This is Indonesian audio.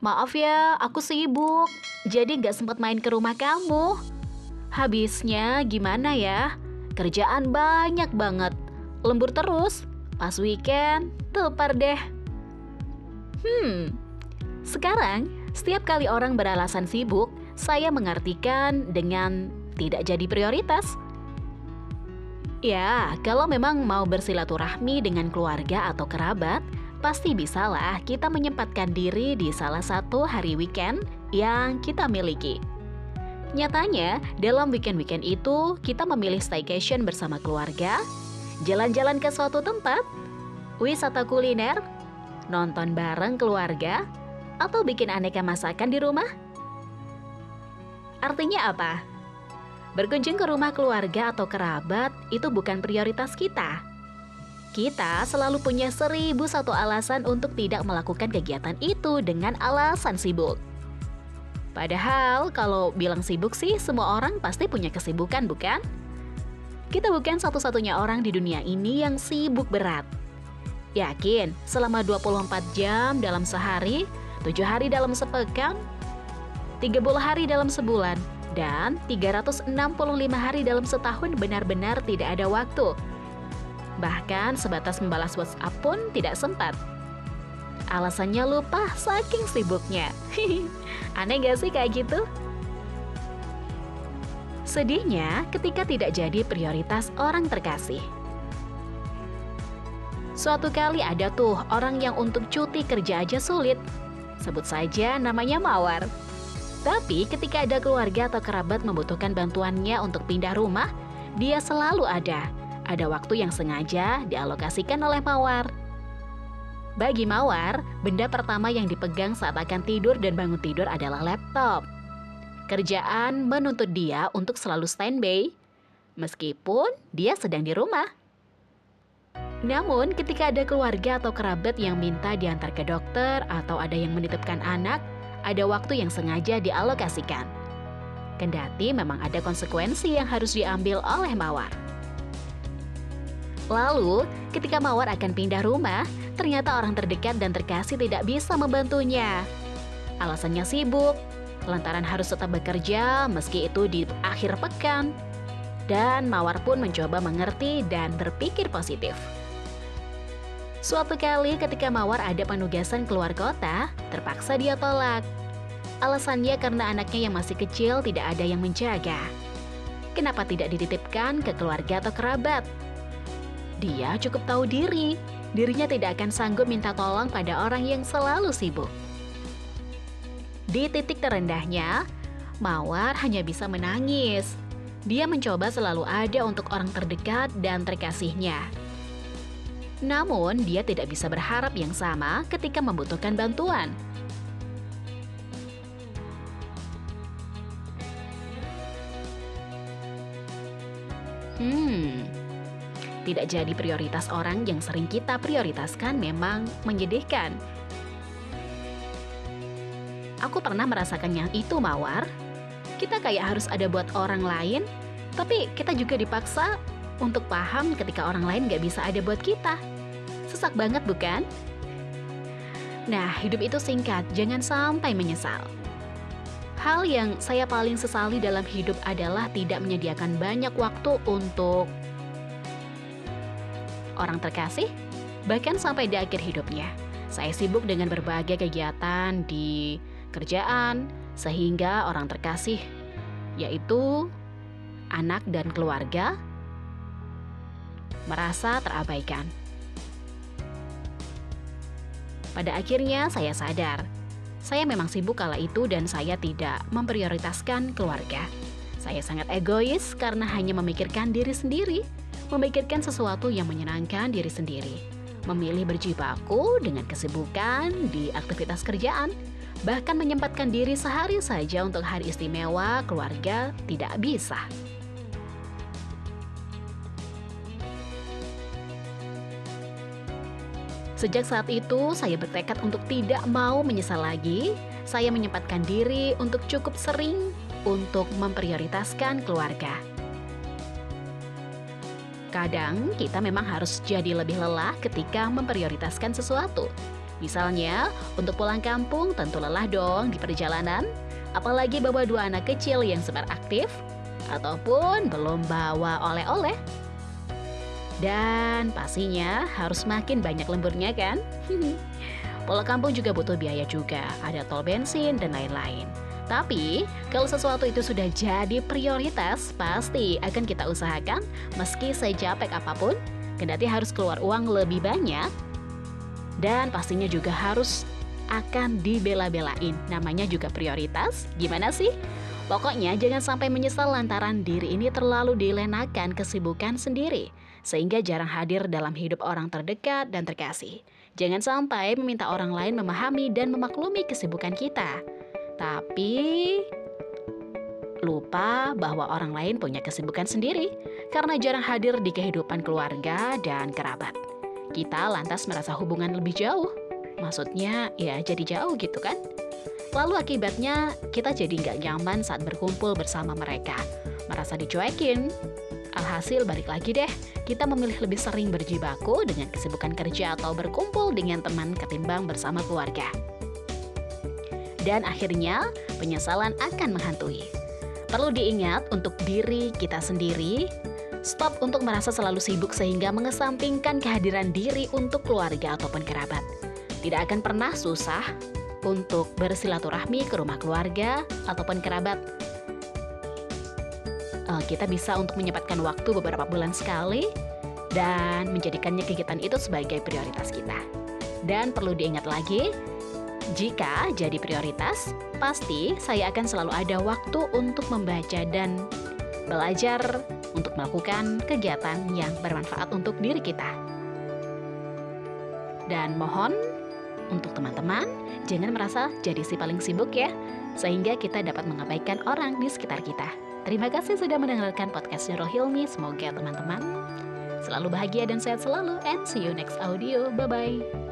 Maaf ya, aku sibuk, jadi nggak sempat main ke rumah kamu. Habisnya gimana ya? Kerjaan banyak banget, lembur terus. Pas weekend, tepar deh. Hmm, sekarang setiap kali orang beralasan sibuk, saya mengartikan dengan tidak jadi prioritas. Ya, kalau memang mau bersilaturahmi dengan keluarga atau kerabat, pasti bisalah kita menyempatkan diri di salah satu hari weekend yang kita miliki. Nyatanya, dalam weekend-weekend itu kita memilih staycation bersama keluarga, jalan-jalan ke suatu tempat, wisata kuliner, nonton bareng keluarga, atau bikin aneka masakan di rumah. Artinya apa? Berkunjung ke rumah keluarga atau kerabat itu bukan prioritas kita. Kita selalu punya seribu satu alasan untuk tidak melakukan kegiatan itu dengan alasan sibuk. Padahal kalau bilang sibuk sih semua orang pasti punya kesibukan bukan? Kita bukan satu-satunya orang di dunia ini yang sibuk berat. Yakin selama 24 jam dalam sehari, 7 hari dalam sepekan, 30 hari dalam sebulan, dan 365 hari dalam setahun benar-benar tidak ada waktu. Bahkan sebatas membalas WhatsApp pun tidak sempat. Alasannya lupa saking sibuknya. Aneh gak sih kayak gitu? Sedihnya ketika tidak jadi prioritas orang terkasih. Suatu kali ada tuh orang yang untuk cuti kerja aja sulit. Sebut saja namanya Mawar. Tapi ketika ada keluarga atau kerabat membutuhkan bantuannya untuk pindah rumah, dia selalu ada. Ada waktu yang sengaja dialokasikan oleh Mawar. Bagi Mawar, benda pertama yang dipegang saat akan tidur dan bangun tidur adalah laptop. Kerjaan menuntut dia untuk selalu standby, meskipun dia sedang di rumah. Namun, ketika ada keluarga atau kerabat yang minta diantar ke dokter atau ada yang menitipkan anak, ada waktu yang sengaja dialokasikan. Kendati memang ada konsekuensi yang harus diambil oleh Mawar. Lalu, ketika Mawar akan pindah rumah, ternyata orang terdekat dan terkasih tidak bisa membantunya. Alasannya sibuk, lantaran harus tetap bekerja meski itu di akhir pekan. Dan Mawar pun mencoba mengerti dan berpikir positif. Suatu kali ketika Mawar ada penugasan keluar kota, terpaksa dia tolak. Alasannya karena anaknya yang masih kecil tidak ada yang menjaga. Kenapa tidak dititipkan ke keluarga atau kerabat? Dia cukup tahu diri, dirinya tidak akan sanggup minta tolong pada orang yang selalu sibuk. Di titik terendahnya, Mawar hanya bisa menangis. Dia mencoba selalu ada untuk orang terdekat dan terkasihnya. Namun, dia tidak bisa berharap yang sama ketika membutuhkan bantuan. Tidak jadi prioritas orang yang sering kita prioritaskan memang menyedihkan. Aku pernah merasakan yang itu, Mawar. Kita kayak harus ada buat orang lain, tapi kita juga dipaksa untuk paham ketika orang lain gak bisa ada buat kita. Sesak banget bukan? Nah, hidup itu singkat, jangan sampai menyesal. Hal yang saya paling sesali dalam hidup adalah tidak menyediakan banyak waktu untuk orang terkasih, bahkan sampai di akhir hidupnya. Saya sibuk dengan berbagai kegiatan di kerjaan, sehingga orang terkasih, yaitu anak dan keluarga, merasa terabaikan. Pada akhirnya saya sadar, saya memang sibuk kala itu dan saya tidak memprioritaskan keluarga. Saya sangat egois karena hanya memikirkan diri sendiri, memikirkan sesuatu yang menyenangkan diri sendiri, memilih berjibaku dengan kesibukan di aktivitas kerjaan, bahkan menyempatkan diri sehari saja untuk hari istimewa keluarga tidak bisa. Sejak saat itu, saya bertekad untuk tidak mau menyesal lagi. Saya menyempatkan diri untuk cukup sering untuk memprioritaskan keluarga. Kadang kita memang harus jadi lebih lelah ketika memprioritaskan sesuatu. Misalnya, untuk pulang kampung tentu lelah dong di perjalanan, apalagi bawa dua anak kecil yang sempat aktif, ataupun belum bawa oleh-oleh. Dan pastinya harus makin banyak lemburnya kan? Pulang kampung juga butuh biaya juga, ada tol bensin dan lain-lain. Tapi, kalau sesuatu itu sudah jadi prioritas, pasti akan kita usahakan meski sejapek apa pun, kendati harus keluar uang lebih banyak, dan pastinya juga harus akan dibela-belain. Namanya juga prioritas, gimana sih? Pokoknya jangan sampai menyesal lantaran diri ini terlalu dilenakan kesibukan sendiri, sehingga jarang hadir dalam hidup orang terdekat dan terkasih. Jangan sampai meminta orang lain memahami dan memaklumi kesibukan kita. Tapi lupa bahwa orang lain punya kesibukan sendiri karena jarang hadir di kehidupan keluarga dan kerabat. Kita lantas merasa hubungan lebih jauh. Maksudnya ya jadi jauh gitu kan? Lalu akibatnya kita jadi nggak nyaman saat berkumpul bersama mereka. Merasa dicuekin. Alhasil balik lagi deh, kita memilih lebih sering berjibaku dengan kesibukan kerja atau berkumpul dengan teman ketimbang bersama keluarga dan akhirnya penyesalan akan menghantui. Perlu diingat untuk diri kita sendiri, stop untuk merasa selalu sibuk sehingga mengesampingkan kehadiran diri untuk keluarga ataupun kerabat. Tidak akan pernah susah untuk bersilaturahmi ke rumah keluarga ataupun kerabat. Eh, kita bisa untuk menyempatkan waktu beberapa bulan sekali dan menjadikannya kegiatan itu sebagai prioritas kita. Dan perlu diingat lagi, jika jadi prioritas, pasti saya akan selalu ada waktu untuk membaca dan belajar untuk melakukan kegiatan yang bermanfaat untuk diri kita. Dan mohon untuk teman-teman, jangan merasa jadi si paling sibuk ya, sehingga kita dapat mengabaikan orang di sekitar kita. Terima kasih sudah mendengarkan podcast Nurul Hilmi. Semoga teman-teman selalu bahagia dan sehat selalu. And see you next audio. Bye-bye.